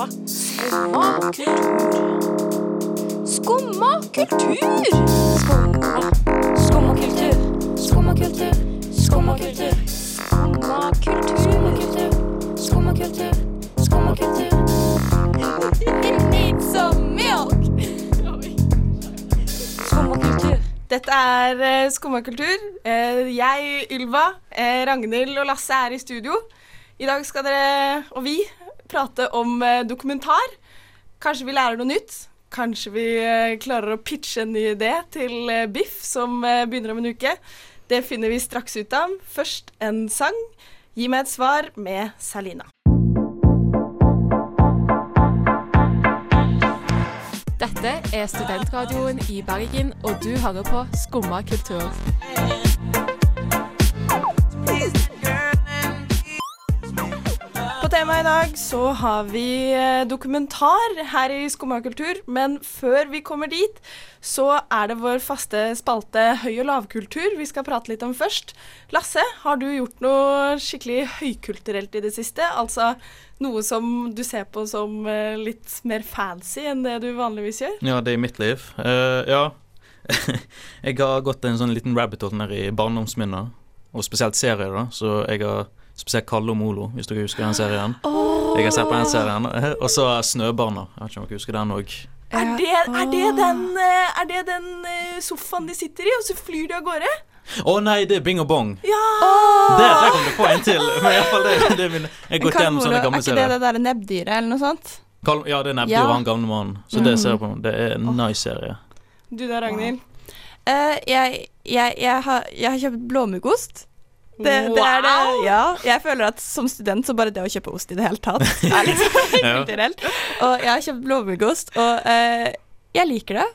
Skumma. Skumma kultur. Skumma kultur. Skumma. Skumma kultur. Skumma kultur. Skumma kultur. Skumma kultur. Skumma kultur. Skumma kultur. It needs some milk. Skumma kultur. Dette er Skumma kultur. Eh, jeg, Ylva, eh, Ragnhild og Lasse er i studio. I dag skal dere og vi prate om eh, dokumentar. Kanskje vi lærer noe nytt. Kanskje vi eh, klarer å pitche en ny idé til eh, Biff, som begynner om en uke. Det finner vi straks ut av. Først en sang. Gi meg et svar med Salina. Dette er studentradioen i Bergen, og du hører på Skumma kultur. På temaet i dag så har vi eh, dokumentar her i Skumma kultur, men før vi kommer dit, så er det vår faste spalte høy- og lavkultur vi skal prate litt om først. Lasse, har du gjort noe skikkelig høykulturelt i det siste? Altså noe som du ser på som eh, litt mer fancy enn det du vanligvis gjør? Ja, det er mitt liv. Uh, ja. jeg har gått en sånn liten rabbit hole ned i barndomsminner, og spesielt serier, da. Så jeg har spesielt Kalle og Molo, hvis dere husker den serien. Jeg har sett på den serien. Og så Snøbarna. Jeg vet ikke om dere husker den òg. Er det, er den, eh, er det den eh, sofaen de sitter i, og så flyr de av gårde? Å nei, det er Bing og Bong. Ja! Der, der kom det på en til. Men iallfall det, det er min, jeg har gått gjennom sånne Molo, serier. er ikke det det derre nebbdyret eller noe sånt? Karl, ja, det er nebbdyret Ja. og han gamle mannen. Så det ser jeg på. Det er en nice serie. Du da, Ragnhild? Uh, jeg, jeg, jeg, har, jeg har kjøpt blåmuggost. Det, det er det. Ja, jeg føler at som student så bare det å kjøpe ost i det hele tatt er liksom Ja. kulturelt. Og jeg har kjøpt blåmuggost, og eh, jeg liker det,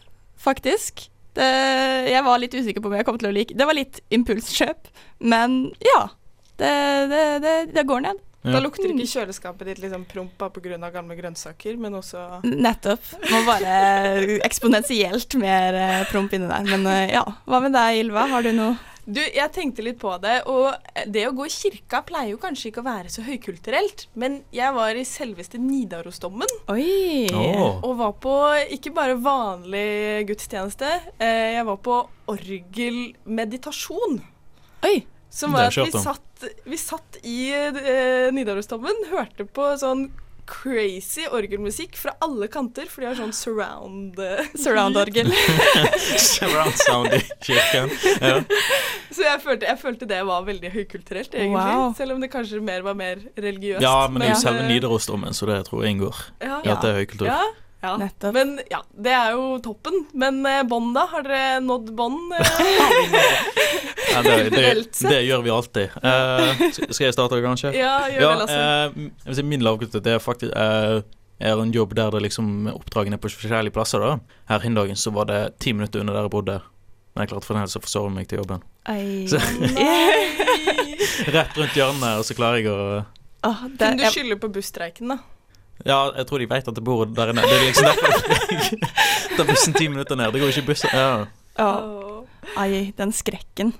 faktisk. Det, jeg var litt usikker på om jeg kom til å like Det var litt impulskjøp, men ja. Det, det, det, det går ned. Da lukter ikke kjøleskapet ditt liksom promp av pga. gamle grønnsaker, men også Nettopp. Må bare eksponentielt mer eh, promp inni der. Men eh, ja. Hva med deg, Ylva? Har du noe Du, jeg tenkte litt på det, og det å gå i kirka pleier jo kanskje ikke å være så høykulturelt, men jeg var i selveste Nidarosdommen Oi! Oh. og var på ikke bare vanlig gudstjeneste, eh, jeg var på orgelmeditasjon. Oi. Som var at vi satt, vi satt i eh, Nidarosdommen, hørte på sånn crazy orgelmusikk fra alle kanter, for de har sånn surround Surround-orgel. Surround sound i kirken. Ja. Så jeg følte, jeg følte det var veldig høykulturelt, egentlig. Wow. Selv om det kanskje mer var mer religiøst. ja, men det er jo selve Nidarosdomen, så det tror jeg inngår. Ja, i at det er høykultur. ja, ja. Nettopp. Men ja, det er jo toppen. Men eh, bånd, da? Har dere nådd bånd? Eh? Ja, det, det, det gjør vi alltid. Eh, skal jeg starte, kanskje? ja, gjør det, Lasse. eh, jeg vil si min lavkultur er faktisk eh, er en jobb der det liksom oppdragene er på forskjellige plasser. da Her hin så var det ti minutter under der jeg bodde. Men jeg klarte for å forsove meg til jobben. Ei. Så, rett rundt hjørnet, og så klarer jeg å ah, det, Kunne du skylde på busstreiken, da? Ja, jeg tror de vet at jeg bor der inne. Det er liksom derfor jeg tar bussen ti minutter ned. Det går ikke buss ja. Åh. ai, den skrekken.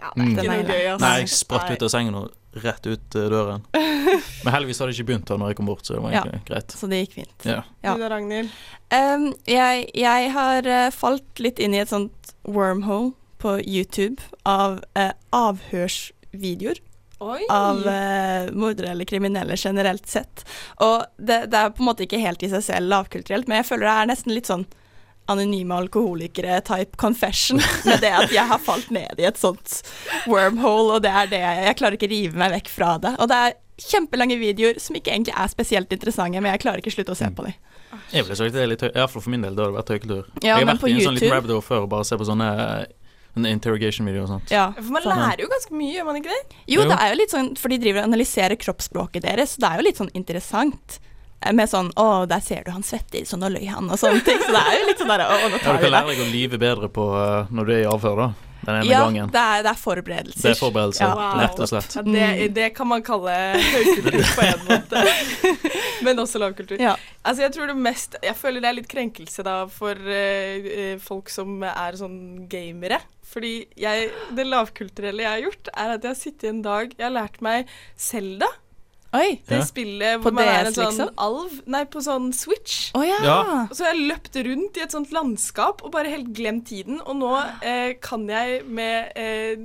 Ja, det er Mm. ikke noe gøy, altså. Nei, jeg spratt ut av sengen og rett ut eh, døren. Men heldigvis hadde det ikke begynt da når jeg kom bort, så det var Ja. egentlig greit. Så det gikk fint. Ja. Ja. Du da, Ragnhild? Um, jeg, jeg har eh, falt litt inn i et sånt wormhole på YouTube av uh, avhørsvideoer. Oi. av uh, mordere eller kriminelle generelt sett. Og det, det er på en måte ikke helt i seg selv lavkulturelt, men jeg føler det er nesten litt sånn anonyme alkoholikere type confession med det at jeg har falt ned i et sånt wormhole, og det er det jeg, klarer ikke rive meg vekk fra det. Og det er kjempelange videoer som ikke egentlig er spesielt interessante, men jeg klarer ikke slutte å se på dem. Jeg ville sagt det er litt høy, i hvert fall for min del, det hadde vært høykultur. Ja, jeg har vært på i en sånn liten YouTube- rabbit hole før og bare se på sånne sånne interrogation video og sånt. Ja, For man sånn. lærer jo ganske mye, gjør man ikke det? Jo, Jo. det er jo litt sånn, for de driver og analyserer kroppsspråket deres, så det er jo litt sånn interessant. Eh, Med sånn 'Å, der ser du han svetter, så nå løy han', og sånne ting. Så det er jo litt sånn der 'Å, nå Ja, tar du vi kan lære deg å lyve bedre på uh, når du er i avhør, da. Den ene Ja, gangen. det er, det er forberedelser. Det er forberedelse, Ja. Wow. rett og slett. Ja, det, det kan man kalle høykultur på en måte, men også lavkultur. Ja. Altså, jeg tror det mest Jeg føler det er litt krenkelse da for eh, folk som er sånn gamere. Fordi jeg, det lavkulturelle jeg har gjort, er at jeg har sittet en dag Jeg har lært meg Selda. Oi. Det Ja. spillet På hvor man er en sånn liksom? alv Nei, på sånn Switch. Oh, ja. Ja. Så jeg løpte rundt i et sånt landskap og bare helt glemt tiden. Og nå eh, kan jeg med eh,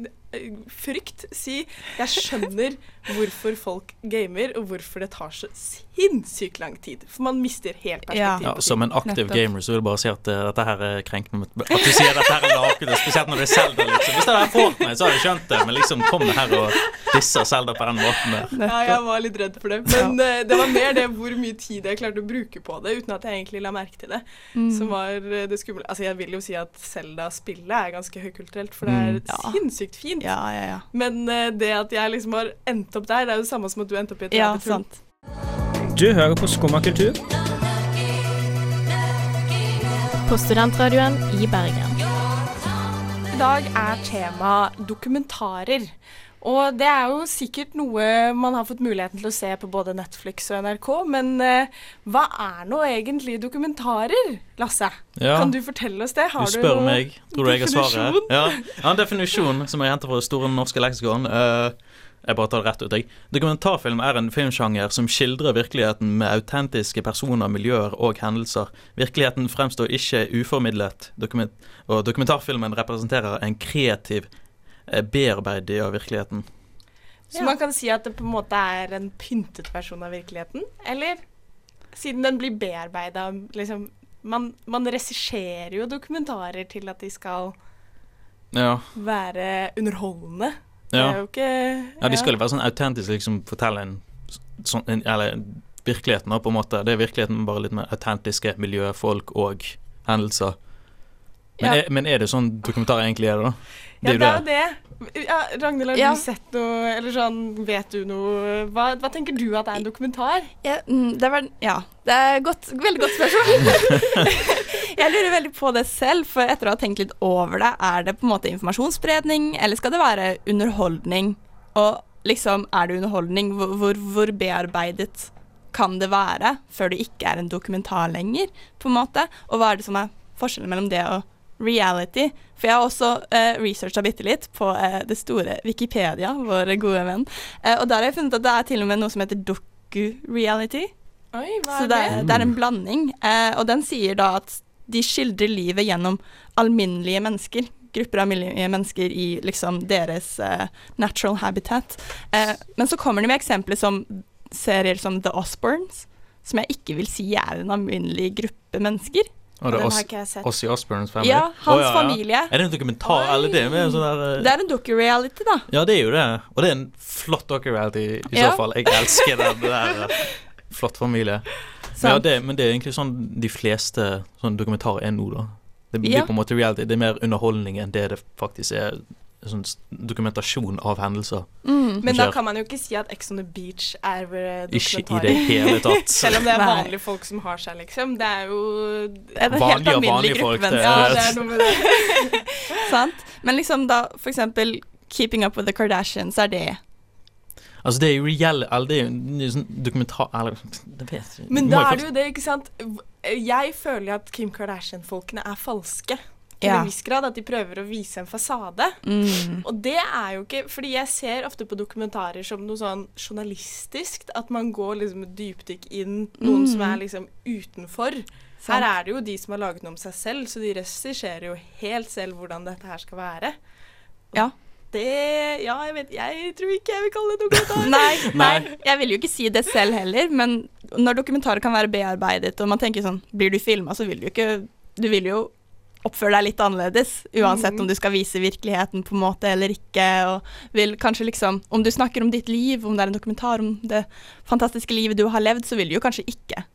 frykt si jeg skjønner hvorfor folk gamer, og hvorfor det tar så sinnssykt lang tid. For man mister helt Ja. perspektiv Ja, som en aktiv Nettopp. gamer så vil jeg bare si at uh, dette her er krenkende. At du sier dette her er laket, spesielt når det er Zelda, liksom. Hvis det hadde vært Fortnite, så hadde jeg skjønt det, men liksom kom det her og dissa Zelda på den måten der. Ja, jeg var litt redd for det. Men uh, det var mer det hvor mye tid jeg klarte å bruke på det uten at jeg egentlig la merke til det. Mm. Som var eh, det skumle. Altså, jeg vil jo si at Zelda-spillet er ganske høykulturelt, for det er Mm. Sinnssykt fint. Ja, ja, ja. Men det at jeg liksom har endt opp der, det er jo det samme som at du endte opp i et Ja, sant. Du hører på Skumma kultur. På studentradioen i Bergen. I dag er tema dokumentarer. Og det er jo sikkert noe man har fått muligheten til å se på både Netflix og NRK, men eh, hva er nå egentlig dokumentarer, Lasse? Ja. Kan du fortelle oss det? Du spør meg. Tror du jeg har svaret? Ja. ja, en definisjon som jeg henter fra Store norske leksikon. eh, jeg bare tar det rett ut, jeg. Dokumentarfilm er en filmsjanger som skildrer virkeligheten med autentiske personer, miljøer og hendelser. Virkeligheten fremstår ikke uformidlet, dokument og dokumentarfilmen representerer en kreativ eh, bearbeiding av virkeligheten. Så man kan si at det på en måte er en pyntet versjon av virkeligheten? Eller siden den blir bearbeida liksom Man, man regisserer jo dokumentarer til at de skal Ja, være underholdende. Det er jo ikke ja de skal jo være sånn autentiske, liksom fortelle en sånn en, Eller virkeligheten, på en måte. Det er virkeligheten, bare litt mer autentiske miljø, folk og hendelser. Men, Ja. er, men er det sånn dokumentarer egentlig er, det, da? Ja, jo det er jo det. Ja, Ragnhild, har Ja. du sett noe, eller sånn, vet du noe hva, hva tenker du at er en dokumentar? Ja, mm, det var, ja, det er godt, veldig godt spørsmål. jeg lurer veldig på det selv, for etter å ha tenkt litt over det, er det på en måte informasjonsspredning, eller skal det være underholdning? Og liksom, er det underholdning? Hvor, hvor, hvor bearbeidet kan det være før det ikke er en dokumentar lenger, på en måte? Og hva er det som er forskjellen mellom det og reality? For jeg har også eh, researcha bitte litt på eh, det store Wikipedia, vår gode venn, eh, og der har jeg funnet at det er til og med noe som heter doku-reality. Så det, det? er- det er en blanding. Eh, og den sier da at de skildrer livet gjennom alminnelige mennesker. Grupper av alminnelige mennesker i liksom deres eh, natural habitat. Eh, men så kommer de med eksempler som serier som The Osbournes, som jeg ikke vil si er en alminnelig gruppe mennesker. Og det er Oss. Ossie Osbournes family? Ja, hans oh, ja, ja. familie. Er det en dokumentar, Oi. eller det med sånn der eh, Det er en docu-reality, da. Ja, det er jo det. Og det er en flott docu-reality i Ja. så fall. Jeg elsker den der. eh, Flott familie. Men, ja, det, men det er egentlig sånn de fleste sånn dokumentarer er nå, da. Det blir Ja. på en måte reality. Det er mer underholdning enn det det faktisk er sånn dokumentasjon av hendelser. Mm. Men da kan man jo ikke si at Ex on the Beach er dokumentar. Ikke i det hele tatt. Selv om det er Nei. vanlige folk som har seg, liksom. Det er jo Det er Vanlige og vanlige folk, det. Ja, det er noe med det. Sant? Men liksom da, for eksempel Keeping Up With The Kardashians, er det Altså, det er jo reelle Eller det er jo sånn dokumentar Eller det vet jeg Men da er det jo det, ikke sant. Jeg føler at Kim Kardashian-folkene er falske. Til Ja. en viss grad. At de prøver å vise en fasade. mm. Og det er jo ikke Fordi jeg ser ofte på dokumentarer som noe sånn journalistisk. At man går liksom et dypdykk inn noen Mm. som er liksom utenfor. Her er det jo de som har laget noe om seg selv, så de regisserer jo helt selv hvordan dette her skal være. Og Ja. Det Ja, jeg vet Jeg tror ikke jeg vil kalle det dokumentar. Nei, Nei. nei, jeg vil jo ikke si det selv heller, men når dokumentarer kan være bearbeidet, og man tenker sånn Blir du filma, så vil du ikke Du vil jo oppføre deg litt annerledes, uansett om du skal vise virkeligheten på en måte eller ikke, og vil kanskje liksom Om du snakker om ditt liv, om det er en dokumentar om det fantastiske livet du har levd, så vil du jo kanskje ikke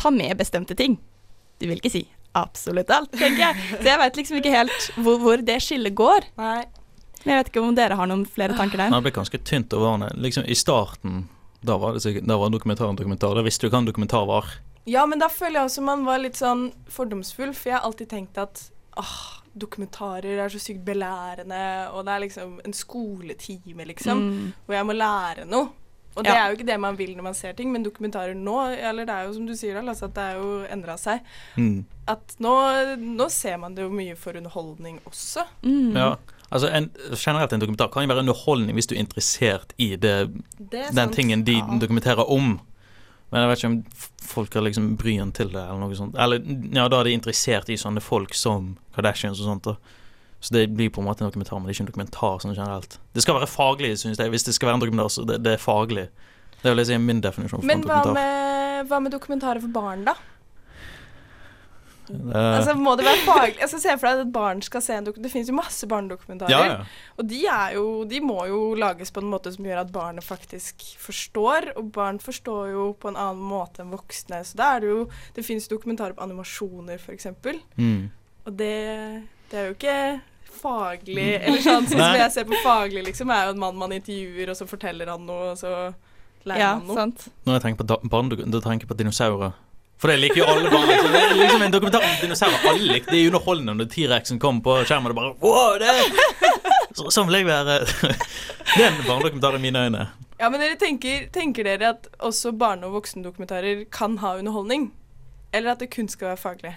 ta med bestemte ting. Du vil ikke si absolutt alt, tenker jeg. Så jeg veit liksom ikke helt hvor, hvor det skillet går. Nei. Men jeg vet ikke om dere har noen flere tanker der? Nei, Det ble ganske tynt og varende. Liksom, I starten da var det da var dokumentar en dokumentar. Da visste du hva en dokumentar var. Ja, men da føler jeg også man var litt sånn fordomsfull, for jeg har alltid tenkt at åh, dokumentarer er så sykt belærende, og det er liksom en skoletime, liksom, Mm. hvor jeg må lære noe. Og det Ja. er jo ikke det man vil når man ser ting, men dokumentarer nå, eller det er jo som du sier, da, Lasse, at det er jo endra seg. Mm. At nå, nå ser man det jo mye for underholdning også. Mm. Ja. Altså, en, generelt en dokumentar kan jo være underholdning hvis du er interessert i det, Det er den sant. tingen de Ja. dokumenterer om. Men jeg vet ikke om folk har liksom bryen til det, eller noe sånt. Eller ja, da er de interessert i sånne folk som Kardashians og sånt. da. Så det blir på en måte en dokumentar, men det er ikke en dokumentar sånn generelt. Det skal være faglig, synes jeg. Hvis det skal være en dokumentar, så det, det er faglig. Det er vel si min definisjon for Men hva dokumentar. med, hva med dokumentarer for barn, da? Eh, Altså, må det være faglig? Altså, Se for deg at et barn skal se en dokumentar. Det finnes jo masse barnedokumentarer. ja, ja. Og de, er jo, de må jo lages på en måte som gjør at barnet faktisk forstår. Og barn forstår jo på en annen måte enn voksne. Så da er det jo Det finnes dokumentarer på animasjoner, f.eks. Mm. Og det, det er jo ikke faglig Eller sånn, sånn som jeg ser på faglig, liksom, er jo en mann man intervjuer, og så forteller han noe, og så lærer Ja, han noe. sant. Når jeg tenker på da tenker jeg på dinosaurer. For det liker jo alle barn. Liksom. Det er liksom en dokumentar om dinosaurer. Alle liker Det er underholdende når T-rexen kommer på skjermen og bare Wow, det så, Sånn vil jeg være. Det er en barnedokumentar i mine øyne. Ja, men dere tenker, tenker dere at også barne- og voksendokumentarer kan ha underholdning? Eller at det kun skal være faglig?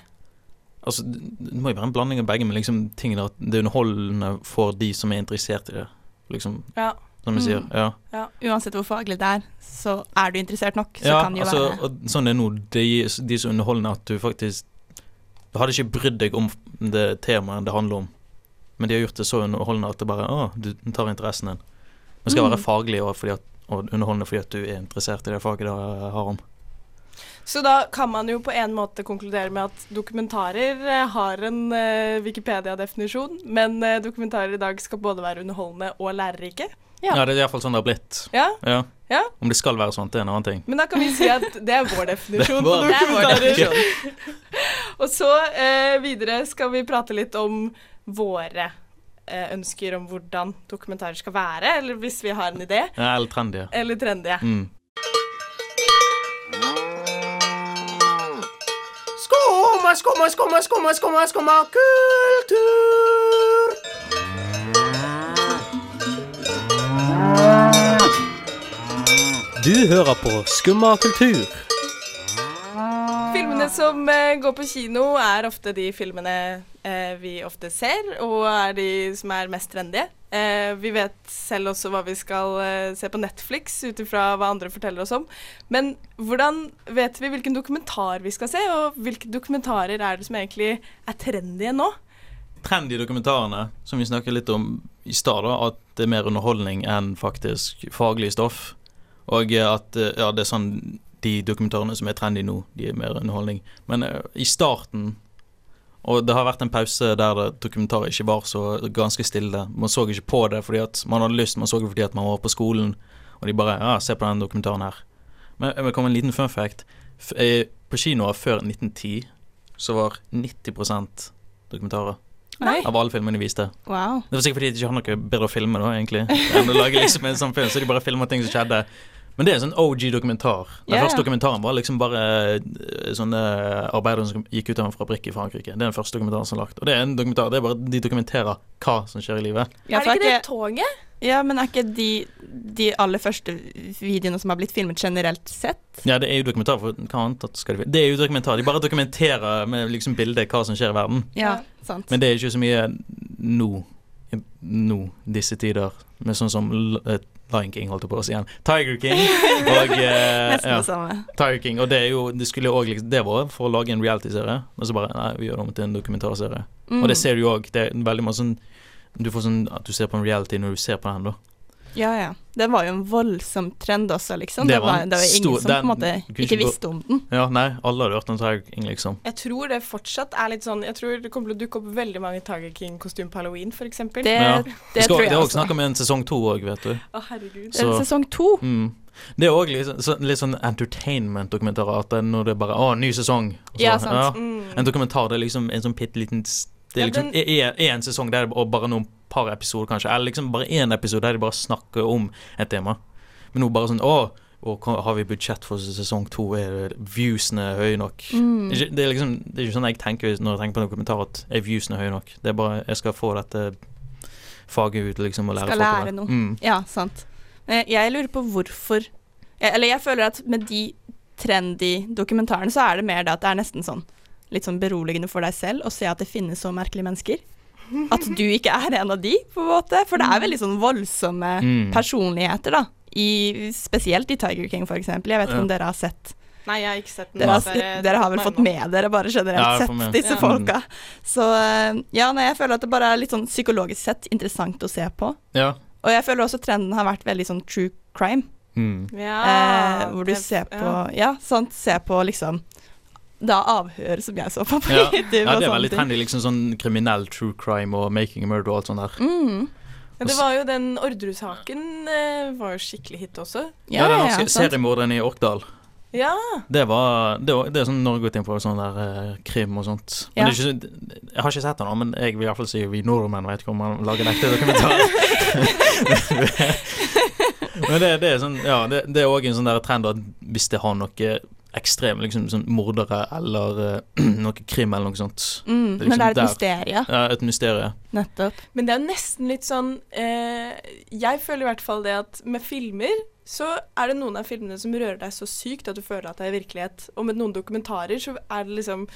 Altså, Det må jo være en blanding av begge, men liksom tingene at det er underholdende for de som er interessert i det. Liksom, Ja. Som jeg sier. Ja. Ja, Uansett hvor faglig det er, så er du interessert nok, så ja kan det jo altså, være og sånn det er nå. De, de er underholder at du faktisk Du hadde ikke brydd deg om det temaet det handler om, men de har gjort det så underholdende at det bare Å, du tar interessen din. Men skal Mm. være faglig og, fordi at, og underholdende fordi at du er interessert i det faget det har om. Så da kan man jo på en måte konkludere med at dokumentarer eh, har en eh, Wikipedia-definisjon, men eh, dokumentarer i dag skal både være underholdende og lærerike. Ja. Ja, det er iallfall sånn det har blitt. Ja, Ja. Ja. Om det skal være sånn, det er en annen ting. men da kan vi si at det er vår definisjon Det på er vår- definisjon. Og så eh, videre skal vi prate litt om våre eh, ønsker om hvordan dokumentarer skal være, eller hvis vi har en idé, Ja, eller trendy. eller trendy. Mm. Skumma, skumma, skumma, skumma, skumma, skumma kultur. Du hører på Skumma kultur. Filmene som eh, går på kino, er ofte de filmene eh, vi ofte ser, og er de som er mest trendige. Eh, vi vet selv også hva vi skal se på Netflix, ut ifra hva andre forteller oss om. Men hvordan vet vi hvilken dokumentar vi skal se, og hvilke dokumentarer er det som egentlig er trendy nå? Trendy dokumentarene, som vi snakket litt om i stad, at det er mer underholdning enn faktisk faglig stoff. Og eh, at eh, ja, det er sånn de dokumentarene som er trendy nå, de er mer underholdning. Men uh, i starten Og det har vært en pause der det dokumentarer ikke var så ganske stille. Man så ikke på det fordi at man hadde lyst, man så det fordi at man var på skolen, og de bare Ja, se på den dokumentaren her. Men vil komme en liten fun fact. F på kinoer før 1910 så var 90% dokumentarer Oi. av alle filmene de viste. Wow. Det var sikkert fordi de ikke har noe bedre å filme da, egentlig. Enn å lage liksom en sånn film, så de bare filmer ting som skjedde. Men det er en sånn OG-dokumentar. Den yeah. første dokumentaren var liksom bare eh, sånne arbeidere som gikk ut av en fabrikk i Frankrike. Det er den første dokumentaren som er lagt. Og det er en dokumentar, det er bare de dokumenterer hva som skjer i livet. Ja, er det ikke det toget? Ja, men er ikke de, de aller første videoene som har blitt filmet generelt sett? Ja, det er jo dokumentar, for hva annet skal de Det er jo dokumentar. De bare dokumenterer med liksom bildet hva som skjer i verden. Ja, sant. Men det er ikke så mye nå, nå, disse tider, med sånn som eh, Lion King, holdt jeg på å si igjen. Tiger King. Og, eh, Nesten ja, det samme. Tiger King. Og det er jo Det skulle jo liksom Det var for å lage en reality-serie, og så bare Nei, vi gjør det om til en dokumentarserie. Mm. Og det ser du òg. Det er veldig mye sånn Du får sånn at du ser på en reality når du ser på den, da. Ja, ja. Det var jo en voldsom trend også, liksom. Det Det var var, en det var ingen stor- som på en måte ikke visste om den. Ja, nei, alle hadde hørt om Tiger King, liksom. Jeg tror det fortsatt er litt sånn Jeg tror det kommer til å dukke opp veldig mange Tiger King-kostymer på halloween, f.eks. Det, Ja. det, Det, skal, tror det er også. snakk om en sesong to òg, vet du. Å, herregud. Det er en Sesong to. Mm. Det er òg litt, sånn- så, litt sånn entertainment-dokumentarer. At det, er når det bare Å, ny sesong. Så- Ja, sant. Mm. En dokumentar det er liksom en sånn bitte liten Det er Ja, liksom den- er- er en sesong der det er bare noen par episoder, kanskje. Eller liksom bare én episode der de bare snakker om et tema. Men nå bare sånn Å, og har vi budsjett for sesong to? Er viewsene høye nok? Mm. Det, er liksom, det er ikke sånn jeg tenker når jeg tenker på en dokumentar, at er viewsene høye nok? Det er bare Jeg skal få dette faget ut liksom og lære Skal folk lære noe. Mm. Ja, sant. Jeg lurer på hvorfor Eller jeg føler at med de trendy dokumentarene, så er det mer det at det er nesten sånn litt sånn beroligende for deg selv å se at det finnes så merkelige mennesker. At du ikke er en av de, på en måte. For det er veldig sånn voldsomme Mm. personligheter, da. I, spesielt i Tiger King, for eksempel. Jeg vet ikke om dere har sett Nei, jeg har ikke sett den. Dere har, dere har vel fått med dere bare generelt Ja, sett disse Ja. folka. Så eh, ja, nei, jeg føler at det bare er litt sånn psykologisk sett interessant å se på. Ja. Og jeg føler også trenden har vært veldig sånn true crime. Mm. Ja, eh, hvor du det- ser på ja. Ja, sant. Ser på liksom Da avhør som jeg så på på Ja. YouTube. ja, det er veldig trendy, liksom sånn kriminell true crime og making a murder og alt sånt der. Mm. Ja, det var jo den Orderud-saken eh, var jo skikkelig hit også. Ja, den norske ja, seriemorderen i Orkdal. Ja. Det var Det, var, det er sånn Norge gått inn på sånn der eh, krim og sånt. Ja. ikke, jeg har ikke sett den, men jeg vil i hvert fall si vi nordmenn vet ikke om man lager en ekte dokumentar. men det, det er sånn Ja, det, det er òg en sånn der trend at hvis det har noe ekstreme liksom sånn mordere eller uh, noe krim eller noe sånt Mm. Det liksom Men det er et der. mysterium, Ja, et mysterium. nettopp. Men det er jo nesten litt sånn eh, Jeg føler i hvert fall det at med filmer så er det noen av filmene som rører deg så sykt at du føler at det er virkelighet. Og med noen dokumentarer så er det liksom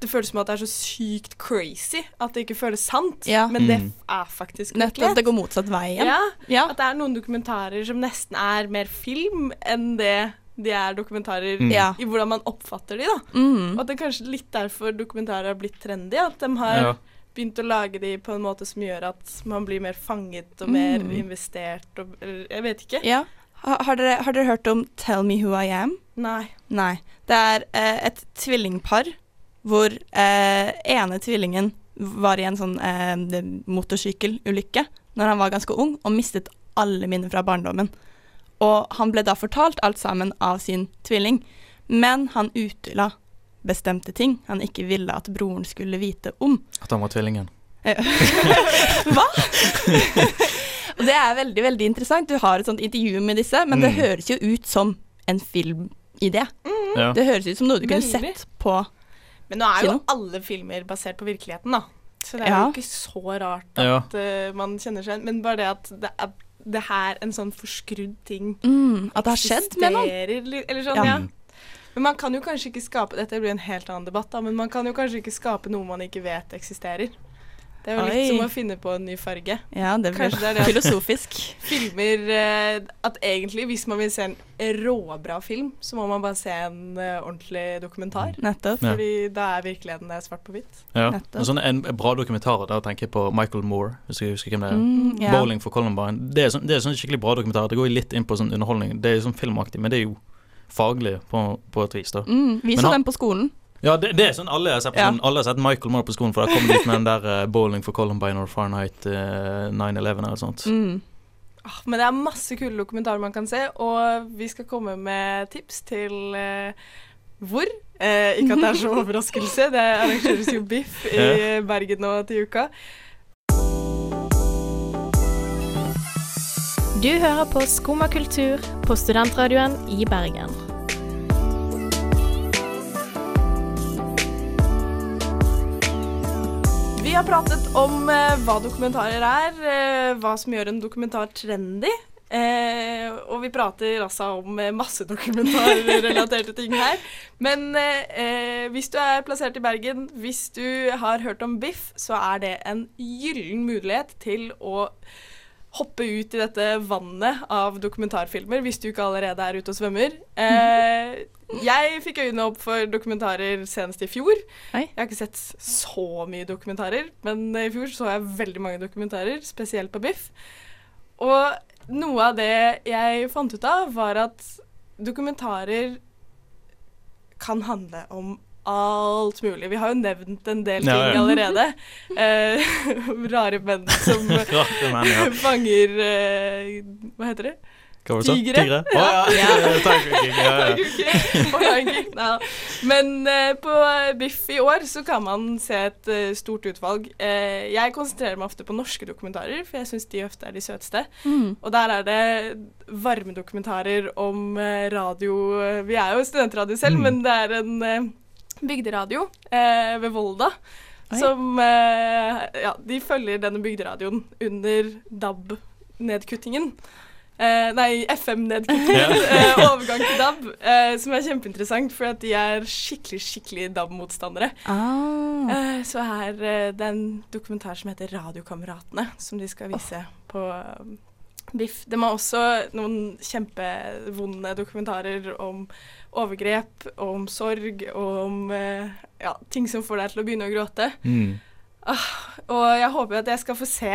Det føles som at det er så sykt crazy at det ikke føles sant. Ja. Men det Mm. er faktisk Nettopp. Det går motsatt vei igjen. Ja, Ja. At det er noen dokumentarer som nesten er mer film enn det de er dokumentarer Mm. Ja. i hvordan man oppfatter de, da. Mm. Og at det er kanskje litt derfor dokumentarer har blitt trendy. At de har Ja. begynt å lage de på en måte som gjør at man blir mer fanget og mer Mm. investert og Jeg vet ikke. ja. Har, dere, har dere hørt om Tell Me Who I Am? Nei. Nei. Det er eh, et tvillingpar hvor eh, ene tvillingen var i en sånn eh, motorsykkelulykke når han var ganske ung, og mistet alle minner fra barndommen. Og han ble da fortalt alt sammen av sin tvilling, men han utela bestemte ting han ikke ville at broren skulle vite om. At han var tvillingen. Hva? og det er veldig, veldig interessant. Du har et sånt intervju med disse, men det Mm. høres jo ut som en filmidé. Ja. Det høres ut som noe du kunne Veldig. sett på Men nå er jo alle filmer basert på virkeligheten, da. Så det er Ja. jo ikke så rart Ja. at eh, man kjenner seg igjen. Men bare det at det er det her en sånn forskrudd ting mm, At det har skjedd med noen. Eller sånn, Ja. ja. Men man kan jo kanskje ikke skape Dette blir en helt annen debatt, da, men man kan jo kanskje ikke skape noe man ikke vet eksisterer. Det er jo Oi. litt som å finne på en ny farge. Ja, det blir Kanskje det er det at- filosofisk. Filmer eh, At egentlig, hvis man vil se en råbra film, så må man bare se en eh, ordentlig dokumentar. Nettopp. Ja. Fordi da er virkeligheten der svart på hvitt. Ja. Nettopp. En, sånn, en bra dokumentar, da tenker jeg på Michael Moore, hvis du husker hvem det er. Mm, ja. Bowling for Columbine. Det er, sånn, det er sånn skikkelig bra dokumentar. Det går jo litt inn på sånn underholdning. Det er jo sånn filmaktig, men det er jo faglig på, på et vis, da. Mm, vi Men så han- den på skolen. Ja, det, det er sånn alle har sett, på Ja. sånn, alle har sett Michael Moore på skolen, for da kom de med den der uh, Bowling for Columbine or Fahrenheit uh, 9-11 eller sånt. Mm. Ah, Men det er masse kule dokumentarer man kan se, og vi skal komme med tips til uh, hvor. Eh, ikke at det er så overraskelse, det arrangeres jo biff i Bergen nå til uka. Du hører på Skumma kultur på studentradioen i Bergen. Vi har pratet om eh, hva dokumentarer er, eh, hva som gjør en dokumentar trendy. Eh, og vi prater altså om eh, masse dokumentarrelaterte ting her. Men eh, hvis du er plassert i Bergen, hvis du har hørt om Biff, så er det en gyllen mulighet til å hoppe ut i dette vannet av dokumentarfilmer, hvis du ikke allerede er ute og svømmer. Eh, jeg fikk øynene opp for dokumentarer senest i fjor. Hei. Jeg har ikke sett så mye dokumentarer, men i fjor så jeg veldig mange dokumentarer, spesielt på Biff. Og noe av det jeg fant ut av, var at dokumentarer kan handle om alt mulig. Vi har jo nevnt en del ting Ja, ja. allerede. Eh, rare menn som Rare menn, ja. fanger eh, Hva heter det? Tigre. Tigre? Å ja! Tiger King, ja. Men eh, på Biff i år så kan man se et uh, stort utvalg. Eh, jeg konsentrerer meg ofte på norske dokumentarer, for jeg syns de ofte er de søteste. Mm. Og der er det varmedokumentarer om eh, radio Vi er jo studentradio selv, Mm. men det er en eh, bygderadio eh, ved Volda. Oi. Som eh, Ja, de følger denne bygderadioen under DAB-nedkuttingen. eh, nei, FM-nedkuttingen. Ja. eh, overgang til DAB, eh, som er kjempeinteressant, for at de er skikkelig, skikkelig DAB-motstandere. Ah. Eh, så her eh, det er en dokumentar som heter Radiokameratene, som de skal vise på eh, Biff. De har også noen kjempevonde dokumentarer om overgrep, og om sorg, og om eh, ja, ting som får deg til å begynne å gråte. Mm. Og jeg håper at jeg skal få se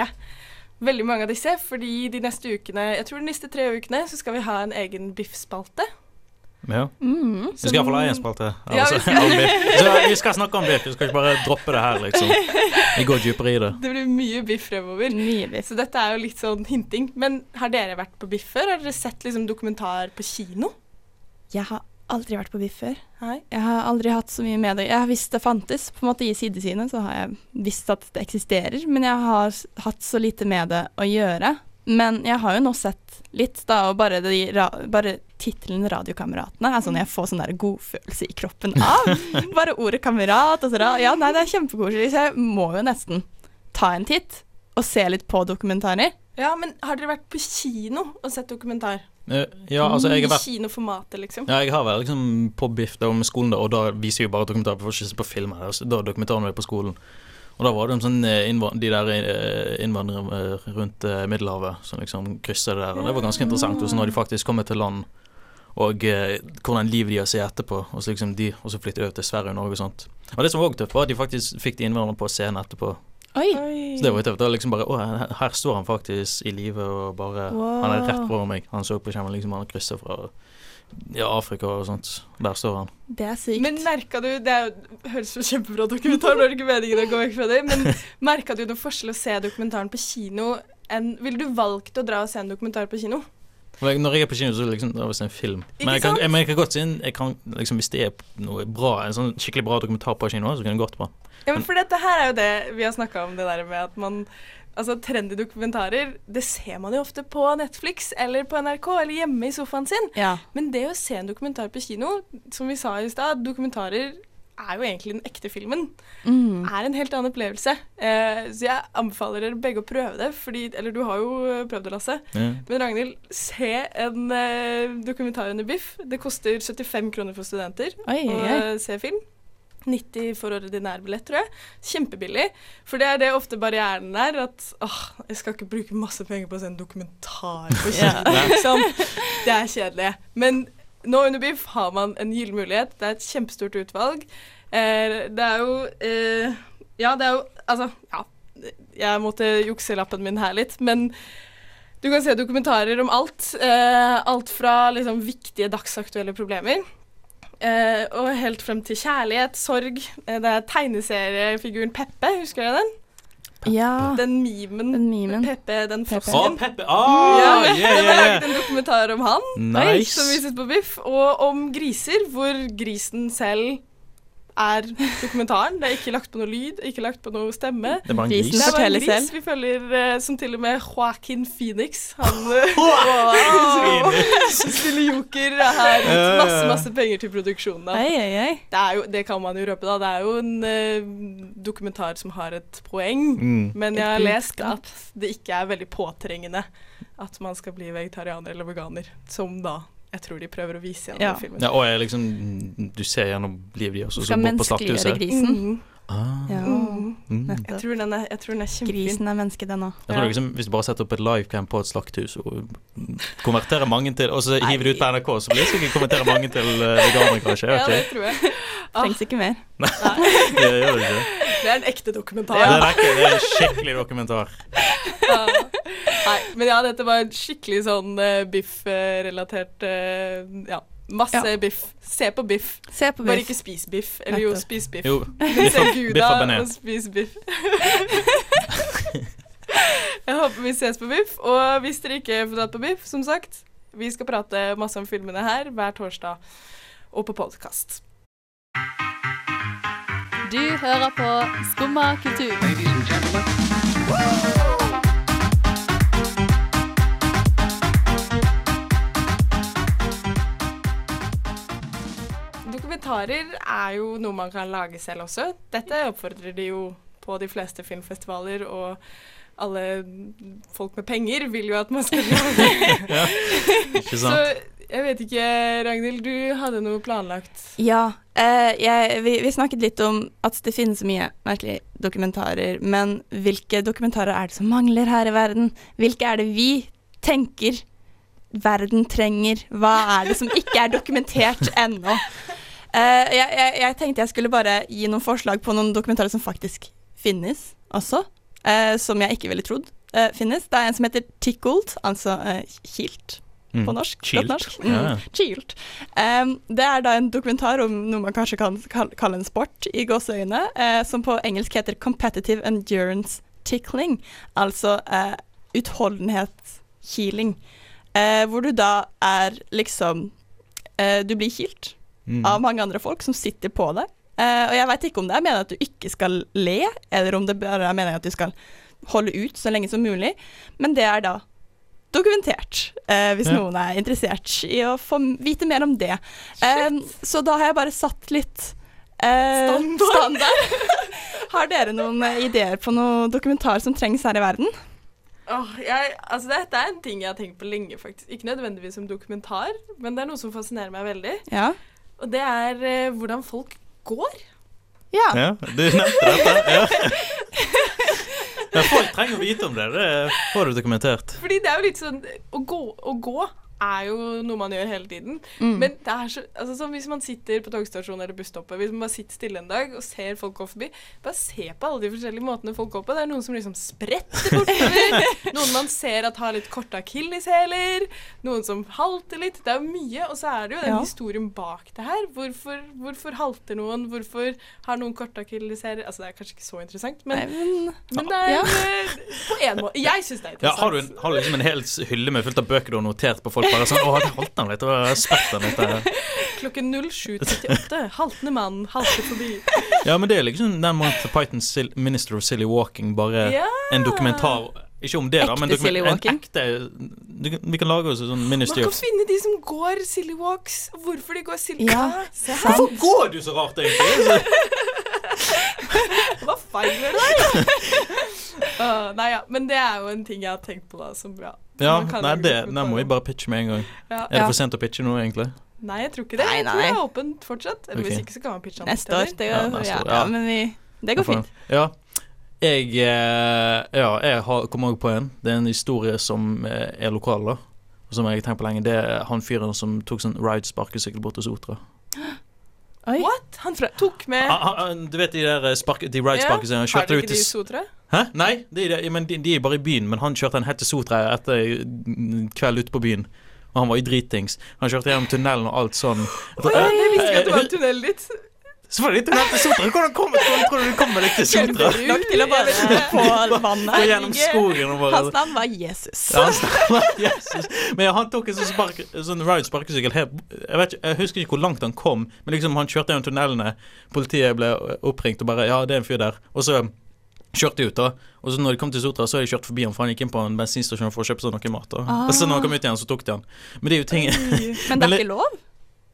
veldig mange av disse, fordi de neste ukene, jeg tror de neste tre ukene, så skal vi ha en egen Biff-spalte. Ja. Mm. Vi skal iallfall ha én spalte. Ja, vi skal-. Så vi skal snakke om biff, vi skal ikke bare droppe det her, liksom. Vi går dypere i det. Det blir mye Biff fremover. Mye biff. Så dette er jo litt sånn hinting. Men har dere vært på Biff før? Har dere sett liksom dokumentar på kino? Jeg har aldri vært på biff før. Hei. Jeg har aldri hatt så mye med det. Jeg har visst det fantes, på en måte i sidesynet så har jeg visst at det eksisterer, men jeg har hatt så lite med det å gjøre. Men jeg har jo nå sett litt, da, og bare, de, bare tittelen 'Radiokameratene' er sånn jeg får sånn der godfølelse i kroppen av. Bare ordet 'kamerat' og så Ja, nei, det er kjempekoselig, så jeg må jo nesten ta en titt og se litt på dokumentarer. Ja, men har dere vært på kino og sett dokumentar? Eh, Ja, altså, jeg har vært kinoformatet, liksom? Ja, jeg har vært liksom på Biff da med skolen, da, og da viser jo bare dokumentarer. Se på film. her, så Da dokumentaren var på skolen. Og da var det sånn eh, de der eh, innvandrere rundt Middelhavet som liksom krysset det der. Og det var ganske interessant. Og så når de faktisk kommer til land, og eh, hvordan livet de har sett etterpå. Og så liksom de, og så flytter de over til Sverige og Norge og sånt. Og det som var tøft, var at de faktisk fikk de innvandrerne på scenen etterpå. Oi! Så det var tøft. Det var liksom bare Å, her, står han faktisk i live og bare Han er rett foran meg. Han så på skjermen liksom han krysser fra ja, Afrika og sånt. Der står han. Det er sykt. Men merka du Det er høres jo kjempebra dokumentar, nå er det ikke meningen å gå vekk fra det, men merka du noen forskjell å se dokumentaren på kino enn Ville du valgt å dra og se en dokumentar på kino? Og Når jeg er på kino, så er det liksom det er visst en film. Men jeg kan, jeg, men jeg kan godt si kan, liksom, Hvis det er noe bra, en sånn skikkelig bra dokumentar på kino, så kan det gått bra. Ja, men for dette her er jo det vi har snakka om, det der med at man Altså, trendy dokumentarer, det ser man jo ofte på Netflix eller på NRK eller hjemme i sofaen sin. Ja. Men det å se en dokumentar på kino, som vi sa i stad, dokumentarer er jo egentlig den ekte filmen. Mm. Er en helt annen opplevelse. Eh, så jeg anbefaler dere begge å prøve det, fordi Eller du har jo prøvd det, Lasse. Ja. Men Ragnhild, se en eh, dokumentar under Biff. Det koster 75 kroner for studenter Oi, å eh, se film. 90 for ordinær billett, tror jeg. Kjempebillig. For det er det ofte barrieren er. at åh, jeg skal ikke bruke masse penger på å se en dokumentar på Ja. kino, liksom. Det er kjedelig. Men nå under Biff har man en gyllen mulighet. Det er et kjempestort utvalg. Eh, det er jo eh, Ja, det er jo Altså, ja. Jeg måtte jukse lappen min her litt, men du kan se dokumentarer om alt. Eh, alt fra liksom viktige dagsaktuelle problemer eh, og helt frem til kjærlighet, sorg. Eh, det er tegneseriefiguren Peppe, husker dere den? Ja. Den memen. Den memen. Peppe, den frosken. Å. Peppe! Ah, Ja, yeah, yeah, yeah. laget en dokumentar om han, som vi vises på Biff, og om griser, hvor grisen selv er dokumentaren. Det er ikke lagt på noe lyd, ikke lagt på noe stemme. Det er bare en gris. Det er bare en gris vi følger, uh, som til og med Joaquin Phoenix, han uh, spiller joker, har gitt masse, masse penger til produksjonen. da. ei, ei. oi. Det, er jo, det kan man jo røpe, da. Det er jo en uh, dokumentar som har et poeng. Mm. Men jeg har lest at det ikke er veldig påtrengende at man skal bli vegetarianer eller veganer, som da jeg tror de prøver å vise gjennom Ja. filmen. Ja, og jeg liksom Du ser gjennom livet deres, og så bort på slakthuset. grisen. Mhm. Ah, Ja. Mhm. mm. Jeg tror den er, jeg tror den er kjempefin. Grisen er menneske, den òg. Ja. liksom, Hvis du bare setter opp et livecam på et slakthus og konverterer mange til Og så hiver du ut på NRK, så blir det sikkert konvertere mange til uh, veganere, kanskje. Ja, det tror jeg. Ah, Trengs ikke mer. Nei, Det gjør det ikke. Det er en ekte dokumentar. Det er ikke, det er en skikkelig dokumentar. Ja. Nei, men ja, dette var en skikkelig sånn uh, biff-relatert Ja, masse Ja. biff. Se på biff. Se på Bare biff. ikke spis biff. Eller jo, spis biff. Jo, biff se og- Guda biff og benet. og spis biff. Jeg håper vi ses på biff. Og hvis dere ikke får dratt på biff, som sagt, vi skal prate masse om filmene her hver torsdag og på podkast. Du hører på Skumma kultur. Dokumentarer er jo noe man kan lage selv også. Dette oppfordrer de jo på de fleste filmfestivaler og alle folk med penger vil jo at man skal lage Ikke Så sant? Jeg vet ikke, Ragnhild, du hadde noe planlagt. Ja. eh, jeg, vi, vi snakket litt om at det finnes mye merkelige dokumentarer, men hvilke dokumentarer er det som mangler her i verden? Hvilke er det vi tenker verden trenger? Hva er det som ikke er dokumentert ennå? Eh, jeg, jeg, jeg tenkte jeg skulle bare gi noen forslag på noen dokumentarer som faktisk finnes også, eh, som jeg ikke ville trodd eh, finnes. Det er en som heter Tickled, altså eh, kilt. På norsk. Godt norsk. Ja. Mm. Kilt. Um, det er da en dokumentar om noe man kanskje kan kalle en sport, i gåseøyne, uh, som på engelsk heter Competitive Endurance Tickling, altså uh, utholdenhetskiling. Uh, hvor du da er liksom Du blir kilt Mm. av mange andre folk som sitter på deg. Og jeg veit ikke om det er meningen at du ikke skal le, eller om det bare er meningen at du skal holde ut så lenge som mulig, men det er da dokumentert, eh, hvis Ja. noen er interessert i å få vite mer om det. Um, så da har jeg bare satt litt eh, Standard. standard. har dere noen eh, ideer på noe dokumentar som trengs her i verden? Oh, jeg, altså Dette er en ting jeg har tenkt på lenge, faktisk. Ikke nødvendigvis som dokumentar, men det er noe som fascinerer meg veldig. Ja. Og det er eh, hvordan folk går. Ja. Ja, du nevnte dette. Ja. ja, folk trenger å vite om det. Det får du dokumentert. Fordi det er jo litt sånn Å gå, å gå er jo noe man gjør hele tiden. Mm. Men det er så altså sånn Hvis man sitter på togstasjonen eller busstoppet, hvis man bare sitter stille en dag og ser folk gå forbi, bare se på alle de forskjellige måtene folk går på. Det er noen som liksom spretter bortover. noen man ser at har litt korte akilleshæler. Noen som halter litt. Det er jo mye. Og så er det jo den Ja. historien bak det her. Hvorfor, hvorfor halter noen? Hvorfor har noen korte akilleshæler? Altså, det er kanskje ikke så interessant, men, Nei, men men det er Ja. eh, på en måte Jeg syns det er Ja, interessant. har, du en, har du liksom en hel hylle med fullt av bøker du har notert på folk? Bare sånn, å, det holdt han litt, og spett han litt der. Klokken 07.38. Haltende mann halter forbi. Ja, men det er liksom den Monty Python Sil Minister of Silly Walking, bare Ja. en dokumentar. Ikke om det, da, men Silly Walking? ekte du, Vi kan lage oss en sånn Man kan finne de som går silly walks. Hvorfor de går silly Ja, Hvorfor går du så rart, egentlig? hva feiler deg? Uh, nei, ja, men det er jo en ting jeg har tenkt på da, som bra. Ja, nei, det dokumentarer. må vi bare pitche med en gang. Ja. Er det for sent å pitche nå, egentlig? Nei, jeg tror ikke det. Nei, nei. Jeg tror det er åpent fortsatt. Eller hvis ikke, så kan man pitche neste år. Det, Ja, ja, neste ja, år, ja. men vi, det går fint. Ja. Jeg, eh, ja, jeg har- kom også på en. Det er en historie som eh, er lokal, da. Som jeg har tenkt på lenge. Det er han fyren som tok sånn ride-sparkesykkel bort hos Sotra. Oi. What? Han tok med Ah, ah, ah, Du vet de der sparke, de ride-sparkesyklene? Han Har kjørte ut til Sotra? Hæ? Nei, de, de, men de, de er bare i byen. Men han kjørte en helt til Sotra etter kveld ute på byen. Og han var jo dritings. Han kjørte gjennom tunnelen og alt sånn. Oi, jeg visste ikke at det var tunnelen ditt. Selvfølgelig tunnel til Sotra! Hvordan kom, hvordan tror du du kommer deg til Sotra? Nok til å bare få vannet. Gå gjennom skogen og bare Hans navn var Jesus. Ja, hans navn var Jesus. Men ja, han tok en sånn, spark, sånn ride sparkesykkel helt jeg, vet ikke, jeg husker ikke hvor langt han kom, men liksom han kjørte gjennom tunnelene. Politiet ble oppringt og bare Ja, det er en fyr der. Og så kjørte de ut, da. Og så når de kom til Sotra, så hadde de kjørt forbi han, for han gikk inn på en bensinstasjon for å kjøpe seg noe mat. Da. Ah. Og så når han kom ut igjen, så tok de han. Men det er jo ting Men det er ikke lov?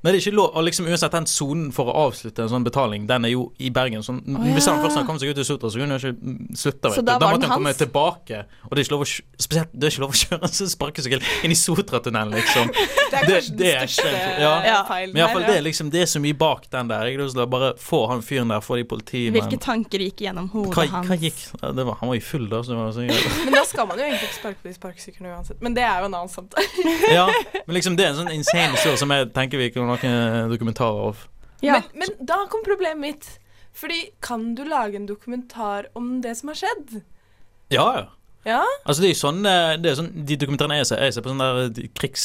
Nei, det er ikke lov. Og liksom uansett den sonen for å avslutte en sånn betaling, den er jo i Bergen. Sånn, ja. Hvis han først kommet seg ut i Sotra, så kunne han ikke mm, slutta. Du. da Da måtte han komme tilbake. Og det er ikke lov å, spesielt, det er ikke lov å kjøre en sånn sparkesykkel inn i Sotratunnelen, liksom. Det er Det- kanskje det den største ja. Ja. feilen Men iallfall det liksom Det er så mye bak den der. Jeg vil bare få han fyren der, få de politimenn Hvilke tanker gikk gjennom hodet hva, hans? hva gikk det var, Han var jo full, da. Så det var så Men da skal man jo egentlig ikke sparke på de sparkesyklene uansett. Men det er jo en annen samtale. Ja, men liksom det er en sånn insane historie som jeg tenker vi kan lage dokumentarer av. Ja. Men, men da kom problemet mitt. Fordi kan du lage en dokumentar om det som har skjedd? Ja, ja. Ja? Altså, det er jo sånn, eh, det er sånn De dokumentarene jeg ser, jeg ser på sånn der de krigs...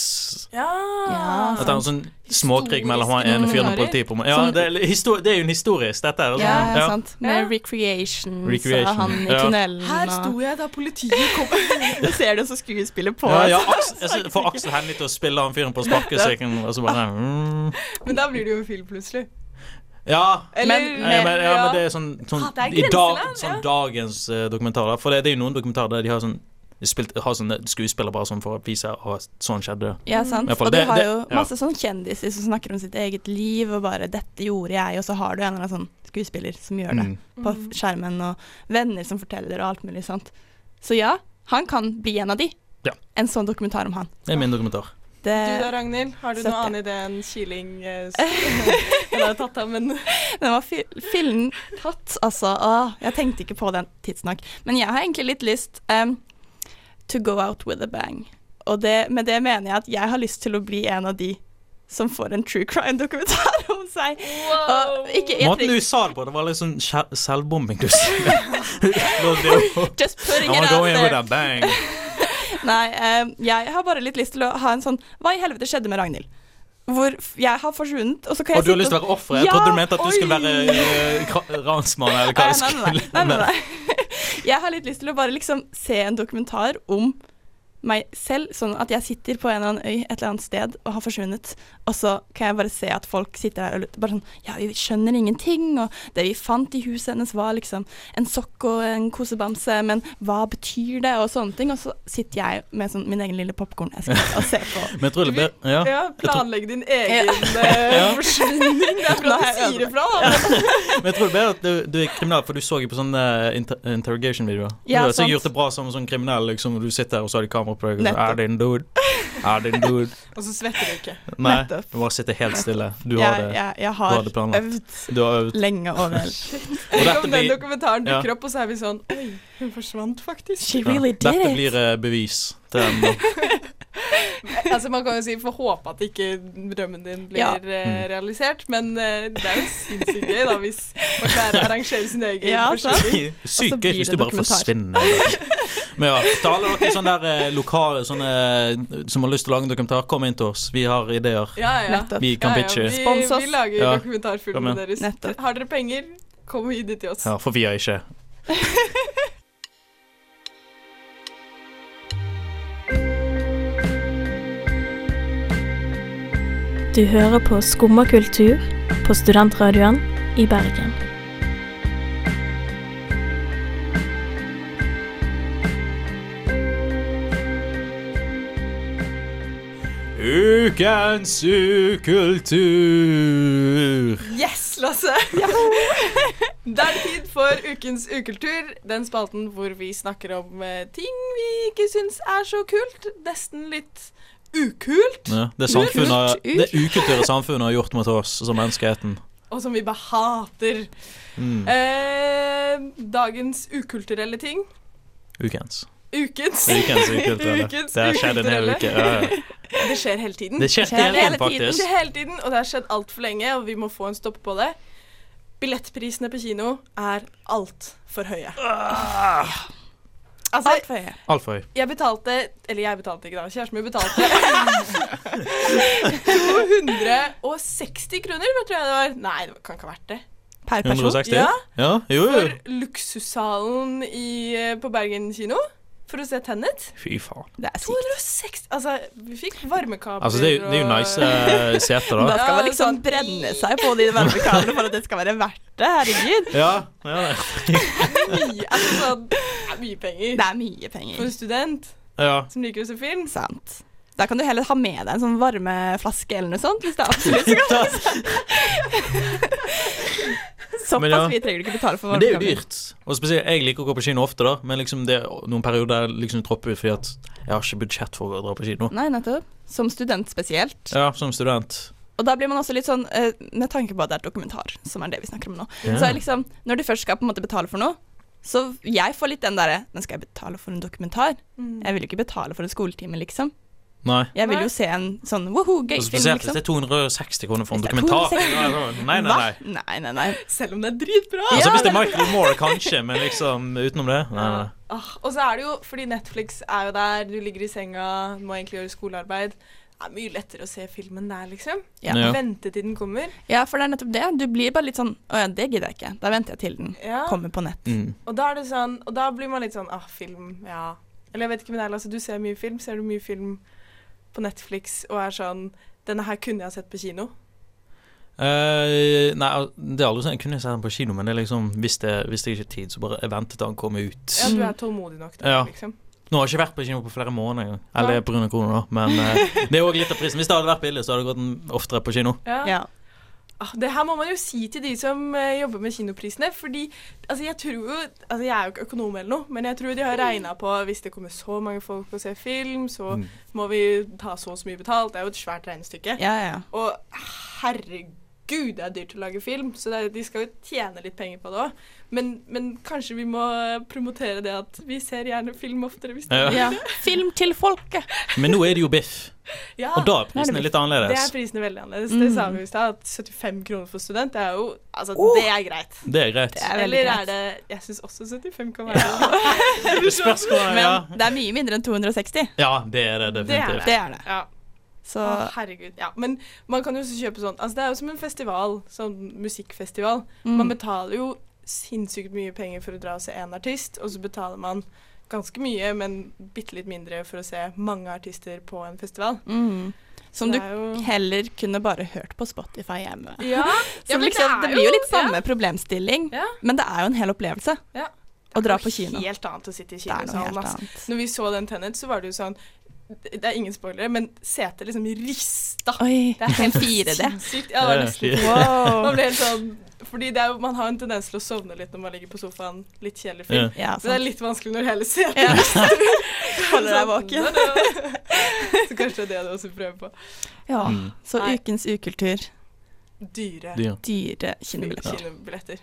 Ja. Ja, At det er en sånn småkrig mellom han ene fyren og politiet. på Ja, Sånn- det er, histori det er jo en historisk, dette her. Ja, Altså. ja, sant. Med recreation, Recreation, så han i ja. tunnelen Her sto jeg da politiet kom. Du ser det som skuespiller på. Ja, jeg får Aksel Hennie til å spille han fyren på sparkesykkelen, og så bare mm. Men da blir det jo en film plutselig. Ja. Eller Men- Nei, men, ja, men det er sånn, sånn, det er i dag, sånn ja. dagens uh, dokumentarer. For det, det er jo noen dokumentarer der de har sånn de spilt, har sånne skuespillere bare sånn for å vise at sånn skjedde. Ja, sant. Fall Og du det- har det- jo ja. masse sånn kjendiser som snakker om sitt eget liv, og bare 'dette gjorde jeg', og så har du en eller annen sånn skuespiller som gjør det Mm. på skjermen, og venner som forteller, og alt mulig sånt. Så ja, han kan bli en av de. Ja. En sånn dokumentar om han. Det er min dokumentar. Du da, Ragnhild? Har du noen noe annet idé enn kiling? Jeg har tatt av, men den var fi fillen tatt, altså. Åh, jeg tenkte ikke på den tidsnok. Men jeg har egentlig litt lyst um, to go out with a bang. Og det, med det mener jeg at jeg har lyst til å bli en av de som får en true crime-dokumentar om seg. Og ikke, jeg Måten du sa det på, det var litt sånn selvbombing. Du sier. Just putting it out there. Nei, eh, jeg har bare litt lyst til å ha en sånn Hva i helvete skjedde med Ragnhild? Hvor jeg har forsvunnet, og så kan Og jeg du har lyst til å være offeret? Jeg Ja, trodde du mente at du skulle være eh, ransmann, eller hva nei, nei, nei, nei, nei. Jeg har litt lyst til å bare liksom se en dokumentar om meg selv, sånn at jeg sitter på en eller annen øy et eller annet sted og har forsvunnet, og så kan jeg bare se at folk sitter der og bare sånn Ja, vi skjønner ingenting, og det vi fant i huset hennes var liksom en sokk og en kosebamse, men hva betyr det, og sånne ting, og så sitter jeg med sånn min egen lille popkorneske og ser på. Men jeg tror det ja. ja, planlegg din egen eh, Ja. forsvinning. Det er bra du sier ifra. Da. Men jeg tror det er bedre at du, du er kriminell, for du så jo på sånne eh, inter interrogation-videoer. Ja, du har sikkert gjort det bra som sånn kriminell, liksom, du sitter her og så har de kamera på deg, og så er det en dude? Er det en dude? Og så svetter du ikke. Nei, Nettopp. Du bare sitter helt stille. Du har det. jeg, jeg Du har har det planlagt. øvd Du har øvd. lenge og vel. Og Tenk dette om den dokumentaren dokumentaren Ja. dukker opp, og så er vi sånn Oi, hun forsvant faktisk. She ja, really did dette it. blir eh, bevis til den. Altså Man kan jo si får håpe at ikke drømmen din blir Ja. Mm. realisert, men uh, det er jo sinnssykt gøy da hvis man klarer å arrangere sin egen Ja, sant. Sykt gøy hvis du bare forsvinner. Men ja, til alle dere sånne der eh, lokale sånne, som har lyst til å lage en dokumentar, kom inn til oss. Vi har ideer. Ja, ja. Vi kan ja, ja. pitche. Vi, vi lager Ja. dokumentarfilmene deres. Nettopp. Har dere penger, kom og gi det til oss. Ja, for vi har ikke. Du hører på Skumma kultur på studentradioen i Bergen. Ukens ukultur. Yes, Lasse! det er tid for ukens ukultur. Den spalten hvor vi snakker om eh, ting vi ikke syns er så kult. Nesten litt ukult. Ja, det, ukult. Kult, kult. det ukulture samfunnet har gjort mot oss som menneskeheten. Og som vi bare hater. Mm. Eh, dagens ukulturelle ting. Ukens. Ukens. Ukens ukulturelle. Ukens Det har skjedd en hel uke. Ja, ja. Det skjer hele tiden. Det skjer skjer hele tiden. Det faktisk. skjer hele tiden, og det har skjedd altfor lenge, og vi må få en stopp på det. Billettprisene på kino er altfor høye. Altså, Alt for høye. Altfor høy. jeg betalte Eller jeg betalte ikke, da. Kjæresten min betalte 260 kroner, hva tror jeg det var. Nei, det kan ikke ha vært det. Per person. 160? Ja. Ja, jo, jo. For luksussalen i, eh, på Bergen kino. For å se Tennet. Fy faen. Det er sykt. 260 Altså, vi fikk varmekabler Altså, det, er jo- det er jo nice uh, seter, Da da. skal man liksom sånn- brenne seg på de varmekablene for at det skal være verdt det. Herregud. Ja, ja, det. mye, altså, det er mye penger. Det er mye penger. For en student ja. som liker å se film. Sant. Da kan du heller ha med deg en sånn varmeflaske eller noe sånt, hvis det er absolutt skal Såpass ja. mye trenger du ikke betale for Men det er jo dyrt. Og spesielt, Jeg liker å gå på kino ofte, da men liksom det er noen perioder jeg liksom dropper ut fordi at jeg har ikke budsjett for å dra på kino. Nei, nettopp. Som student spesielt. Ja, som student. Og da blir man også litt sånn, eh, med tanke på at det er dokumentar, som er det vi snakker om nå. Ja. Så liksom, når du først skal på en måte betale for noe, så jeg får litt den derre Men skal jeg betale for en dokumentar? Jeg vil jo ikke betale for en skoletime, liksom. Nei. Jeg vil jo se en sånn woho, gøy film, spesielt hvis liksom. det er 260 kroner for en dokumentar. 260 Ja, sånn, Nei, nei, nei. Nei, nei, nei. Selv om det er dritbra. Altså Hvis det er Michael Moore, kanskje, men liksom utenom det Nei, nei. Ah, og så er det jo fordi Netflix er jo der, du ligger i senga, du må egentlig gjøre skolearbeid. Det er mye lettere å se filmen der, liksom. Ja. Ja. den kommer. Ja, for det er nettopp det. Du blir bare litt sånn Å ja, det gidder jeg ikke. Da venter jeg til den Ja. kommer på nett. Mm. Og da er det sånn Og da blir man litt sånn Ah, film, ja. Eller jeg vet ikke med deg, altså, du ser mye film. Ser du mye film på Netflix og er sånn Denne her kunne jeg sett på kino. Uh, nei, det er aldri sånn Jeg kunne sett den på kino, men det er liksom hvis det, hvis det ikke er tid, så bare jeg venter til han kommer ut. Ja, du er tålmodig nok til Ja. liksom. Nå har jeg ikke vært på kino på flere måneder. Eller pga. korona, da. Men uh, det er òg litt av prisen. Hvis det hadde vært billig, så hadde jeg gått oftere på kino. Ja. Ja. Ah, Det her må man jo si til de som eh, jobber med kinoprisene. Fordi altså, jeg tror jo Altså, jeg er jo ikke økonom eller noe, men jeg tror de har regna på hvis det kommer så mange folk og ser film, så Mm. må vi ta så og så mye betalt. Det er jo et svært regnestykke. Ja, ja. Og herregud, det er dyrt å lage film, så det er, de skal jo tjene litt penger på det òg. Men, men kanskje vi må promotere det at vi ser gjerne film oftere hvis det Ja. ja. Film til folket. Men nå er det jo biff, Ja, og da er prisene litt annerledes. det er prisene veldig annerledes. Det sa Mm. vi i stad, at 75 kroner for student, det er jo Altså, Oh! det er greit. Det er greit. Det er Eller greit. er det Jeg syns også 75 kan være Det spørs hva Men det er mye mindre enn 260. ja, det er det definitivt. Det er det. Ja. Så Å, herregud. Ja. Men man kan jo også kjøpe sånn Altså, det er jo som en festival, sånn musikkfestival. Man mm. betaler jo sinnssykt mye penger for å dra og se én artist, og så betaler man ganske mye, men bitte litt mindre for å se mange artister på en festival. mm. Som du er jo heller kunne bare hørt på Spotify hjemme. Ja, ja men liksom, det, det, blir jo litt ja. samme problemstilling, Ja. men det er jo en hel opplevelse Ja. å dra på kino. Det er noe. Helt annet å sitte i kinosalen. Altså. Når vi så den Tenet, så var det jo sånn Det er ingen spoilere, men setet liksom rista. Oi, Det er helt 4D. sinnssykt. Ja, det var nesten fire. Wow. Man ble helt sånn Fordi det er, man har en tendens til å sovne litt når man ligger på sofaen. Litt kjedelig film. Ja. Så det er litt vanskelig når hele setet Ja. Holder deg Sånn, våken. Så kanskje det er det du også prøver på. Ja, Mm. så Nei. ukens ukultur. Dyre Dyr. Dyre kinobilletter.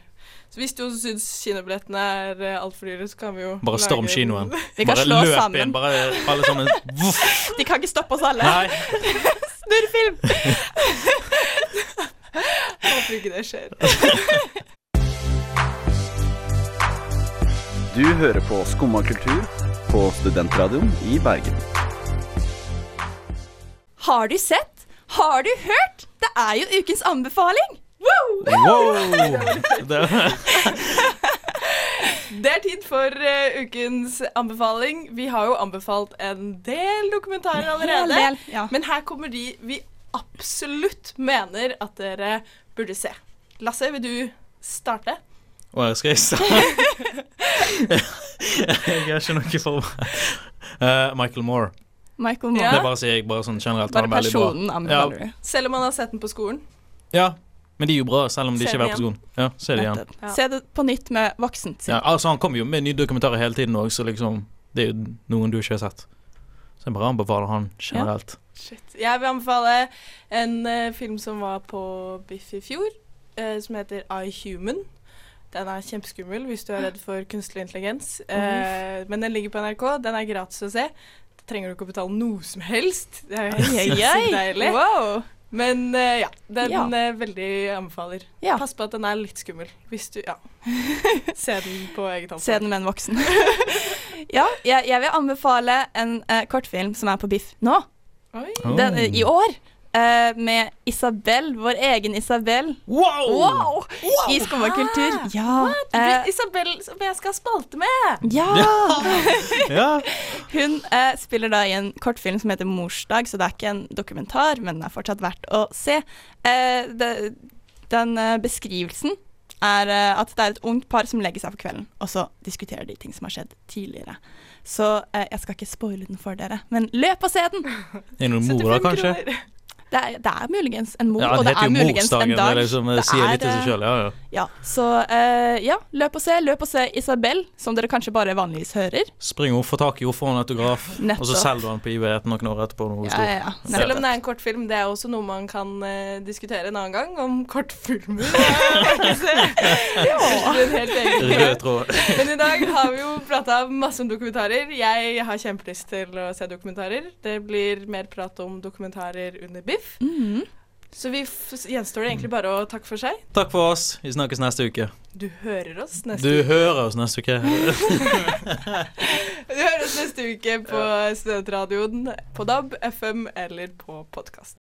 Så hvis du også syns kinobillettene er uh, altfor dyre, så kan vi jo Bare storm kinoen. Vi kan Bare slå løp sammen. inn, bare alle sammen. Voff. De kan ikke stoppe oss alle. Nei. Snurrfilm! Håper ikke det skjer. Du hører på Skumma kultur på Studentradioen i Bergen. Har du sett? Har du hørt? Det er jo ukens anbefaling! Wow! Det, er tid for uh, ukens anbefaling. Vi har jo anbefalt en del dokumentarer allerede. Hel del, ja. Men her kommer de vi absolutt mener at dere burde se. Lasse, vil du starte? Å, skal jeg starte? Jeg har ikke noe for Eh, Michael Moore. Michael Ja. Det bare sier jeg bare sånn generelt. Bare han er veldig bra. personen anbefaler du. Selv om man har sett den på skolen. Ja, men de er jo bra, selv om de Se ikke er skolen. Ja, se det igjen. Ja. Se det på nytt med voksent sinn. Ja, altså Han kommer jo med nye dokumentarer hele tiden òg, så liksom Det er jo noen du ikke har sett. Så jeg bare anbefaler han generelt. Shit. Jeg vil anbefale en uh, film som var på Biff i fjor, uh, som heter I Human. Den er kjempeskummel hvis du er redd for kunstig intelligens. Uh, men den ligger på NRK. Den er gratis å se. Da trenger du ikke å betale noe som helst. Det er jo helt deilig. Wow. Men uh, ja, den Ja. Uh, veldig anbefaler. Ja. Pass på at den er litt skummel. Hvis du Ja. Se den på eget ansvar. Se den med en voksen. ja, jeg, jeg vil anbefale en uh, kortfilm som er på Biff nå, Oi. Den, i år. Eh, med Isabel, vår egen Isabel. Wow! Wow! I Skumma kultur. Ja. eh, Isabel, som jeg skal spalte med! ja. Ja. Hun eh, spiller da i en kortfilm som heter Morsdag, så det er ikke en dokumentar, men den er fortsatt verdt å se. Eh, det, den eh, beskrivelsen er eh, at det er et ungt par som legger seg for kvelden, og så diskuterer de ting som har skjedd tidligere. Så eh, jeg skal ikke spoile den for dere, men løp og se den! Er det noen mora, 75 kanskje? kroner. Det er, det er muligens en mor, Ja, og det er muligens en dag. liksom, det Det sier er, litt til seg selv. Ja, ja. Ja, så uh, ja, løp og se. Løp og se Isabel, som dere kanskje bare vanligvis hører. Spring opp, få tak i henne, få en autograf, og så selger du den på etter noen år etterpå. Ja, ja, ja. Selv om det er en kortfilm, det er også noe man kan uh, diskutere en annen gang, om kortfilmer. ja. Rød tråd. Men i dag har vi jo prata masse om dokumentarer. Jeg har kjempelyst til å se dokumentarer. Det blir mer prat om dokumentarer under Biff. Mhm. Så vi gjenstår det egentlig bare å takke for seg. Takk for oss. Vi snakkes neste uke. Du hører oss neste Du uke. hører oss neste uke. Du hører oss neste uke på Studentradioen på DAB, FM eller på podkast.